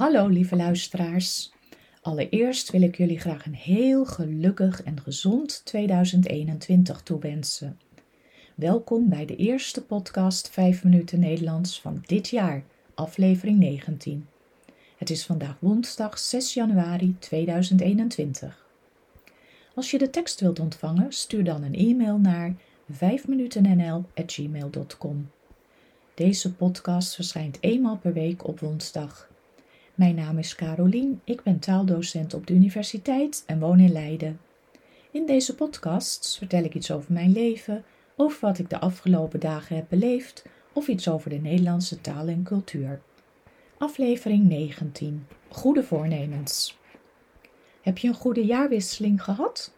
Hallo lieve luisteraars. Allereerst wil ik jullie graag een heel gelukkig en gezond 2021 toewensen. Welkom bij de eerste podcast 5 minuten Nederlands van dit jaar, aflevering 19. Het is vandaag woensdag 6 januari 2021. Als je de tekst wilt ontvangen, stuur dan een e-mail naar 5minutennl@gmail.com. Deze podcast verschijnt eenmaal per week op woensdag. Mijn naam is Carolien, ik ben taaldocent op de universiteit en woon in Leiden. In deze podcasts vertel ik iets over mijn leven, over wat ik de afgelopen dagen heb beleefd of iets over de Nederlandse taal en cultuur. Aflevering 19. Goede voornemens. Heb je een goede jaarwisseling gehad?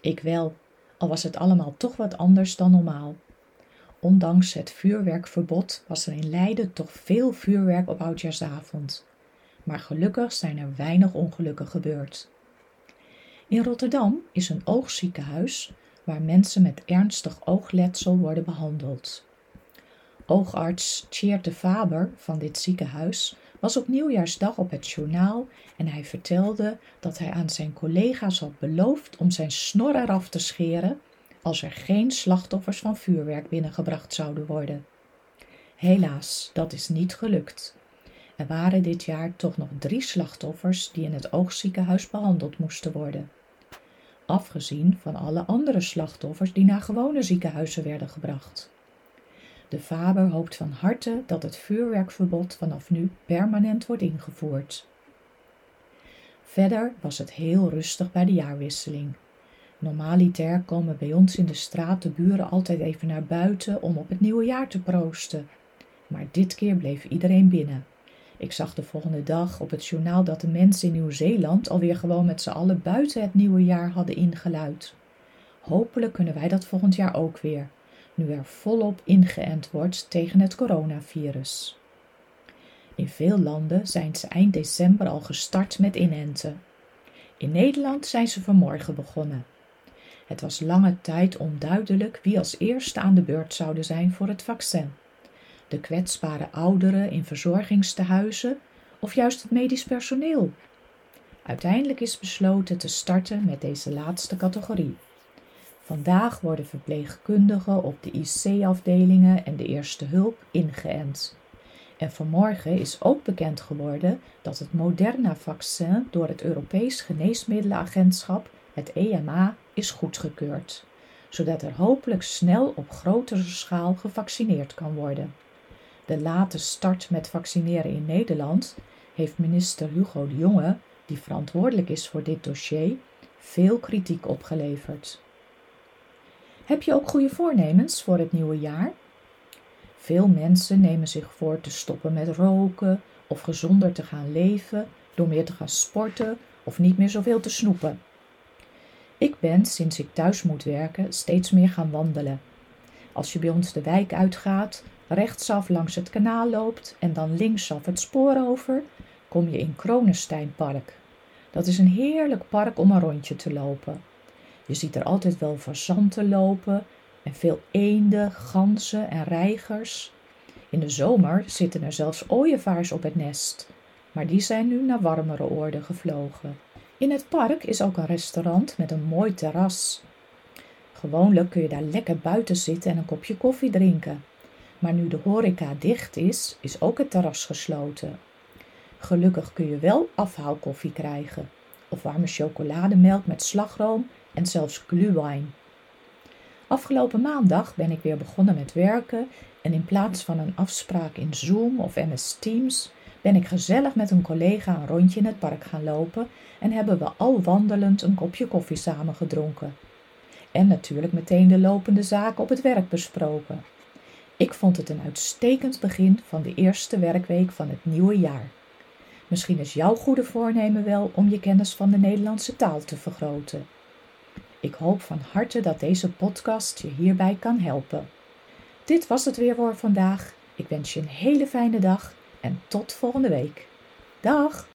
Ik wel, al was het allemaal toch wat anders dan normaal. Ondanks het vuurwerkverbod was er in Leiden toch veel vuurwerk op oudjaarsavond maar gelukkig zijn er weinig ongelukken gebeurd. In Rotterdam is een oogziekenhuis waar mensen met ernstig oogletsel worden behandeld. Oogarts Tjeerd de Faber van dit ziekenhuis was op nieuwjaarsdag op het journaal en hij vertelde dat hij aan zijn collega's had beloofd om zijn snor eraf te scheren als er geen slachtoffers van vuurwerk binnengebracht zouden worden. Helaas, dat is niet gelukt. Er waren dit jaar toch nog drie slachtoffers die in het oogziekenhuis behandeld moesten worden. Afgezien van alle andere slachtoffers die naar gewone ziekenhuizen werden gebracht. De Faber hoopt van harte dat het vuurwerkverbod vanaf nu permanent wordt ingevoerd. Verder was het heel rustig bij de jaarwisseling. Normaliter komen bij ons in de straat de buren altijd even naar buiten om op het nieuwe jaar te proosten. Maar dit keer bleef iedereen binnen. Ik zag de volgende dag op het journaal dat de mensen in Nieuw-Zeeland alweer gewoon met z'n allen buiten het nieuwe jaar hadden ingeluid. Hopelijk kunnen wij dat volgend jaar ook weer, nu er volop ingeënt wordt tegen het coronavirus. In veel landen zijn ze eind december al gestart met inenten. In Nederland zijn ze vanmorgen begonnen. Het was lange tijd onduidelijk wie als eerste aan de beurt zouden zijn voor het vaccin de kwetsbare ouderen in verzorgingstehuizen of juist het medisch personeel. Uiteindelijk is besloten te starten met deze laatste categorie. Vandaag worden verpleegkundigen op de IC-afdelingen en de eerste hulp ingeënt. En vanmorgen is ook bekend geworden dat het Moderna-vaccin door het Europees Geneesmiddelenagentschap, het EMA, is goedgekeurd, zodat er hopelijk snel op grotere schaal gevaccineerd kan worden de late start met vaccineren in Nederland heeft minister Hugo de Jonge, die verantwoordelijk is voor dit dossier, veel kritiek opgeleverd. Heb je ook goede voornemens voor het nieuwe jaar? Veel mensen nemen zich voor te stoppen met roken of gezonder te gaan leven door meer te gaan sporten of niet meer zoveel te snoepen. Ik ben sinds ik thuis moet werken steeds meer gaan wandelen. Als je bij ons de wijk uitgaat, rechtsaf langs het kanaal loopt en dan linksaf het spoor over, kom je in Kronensteinpark. Dat is een heerlijk park om een rondje te lopen. Je ziet er altijd wel fazanten lopen en veel eenden, ganzen en reigers. In de zomer zitten er zelfs ooievaars op het nest, maar die zijn nu naar warmere oorden gevlogen. In het park is ook een restaurant met een mooi terras. Gewoonlijk kun je daar lekker buiten zitten en een kopje koffie drinken. Maar nu de horeca dicht is, is ook het terras gesloten. Gelukkig kun je wel afhaalkoffie krijgen, of warme chocolademelk met slagroom en zelfs glühwein. Afgelopen maandag ben ik weer begonnen met werken en in plaats van een afspraak in Zoom of MS Teams ben ik gezellig met een collega een rondje in het park gaan lopen en hebben we al wandelend een kopje koffie samen gedronken. En natuurlijk meteen de lopende zaken op het werk besproken. Ik vond het een uitstekend begin van de eerste werkweek van het nieuwe jaar. Misschien is jouw goede voornemen wel om je kennis van de Nederlandse taal te vergroten. Ik hoop van harte dat deze podcast je hierbij kan helpen. Dit was het weer voor vandaag. Ik wens je een hele fijne dag en tot volgende week. Dag!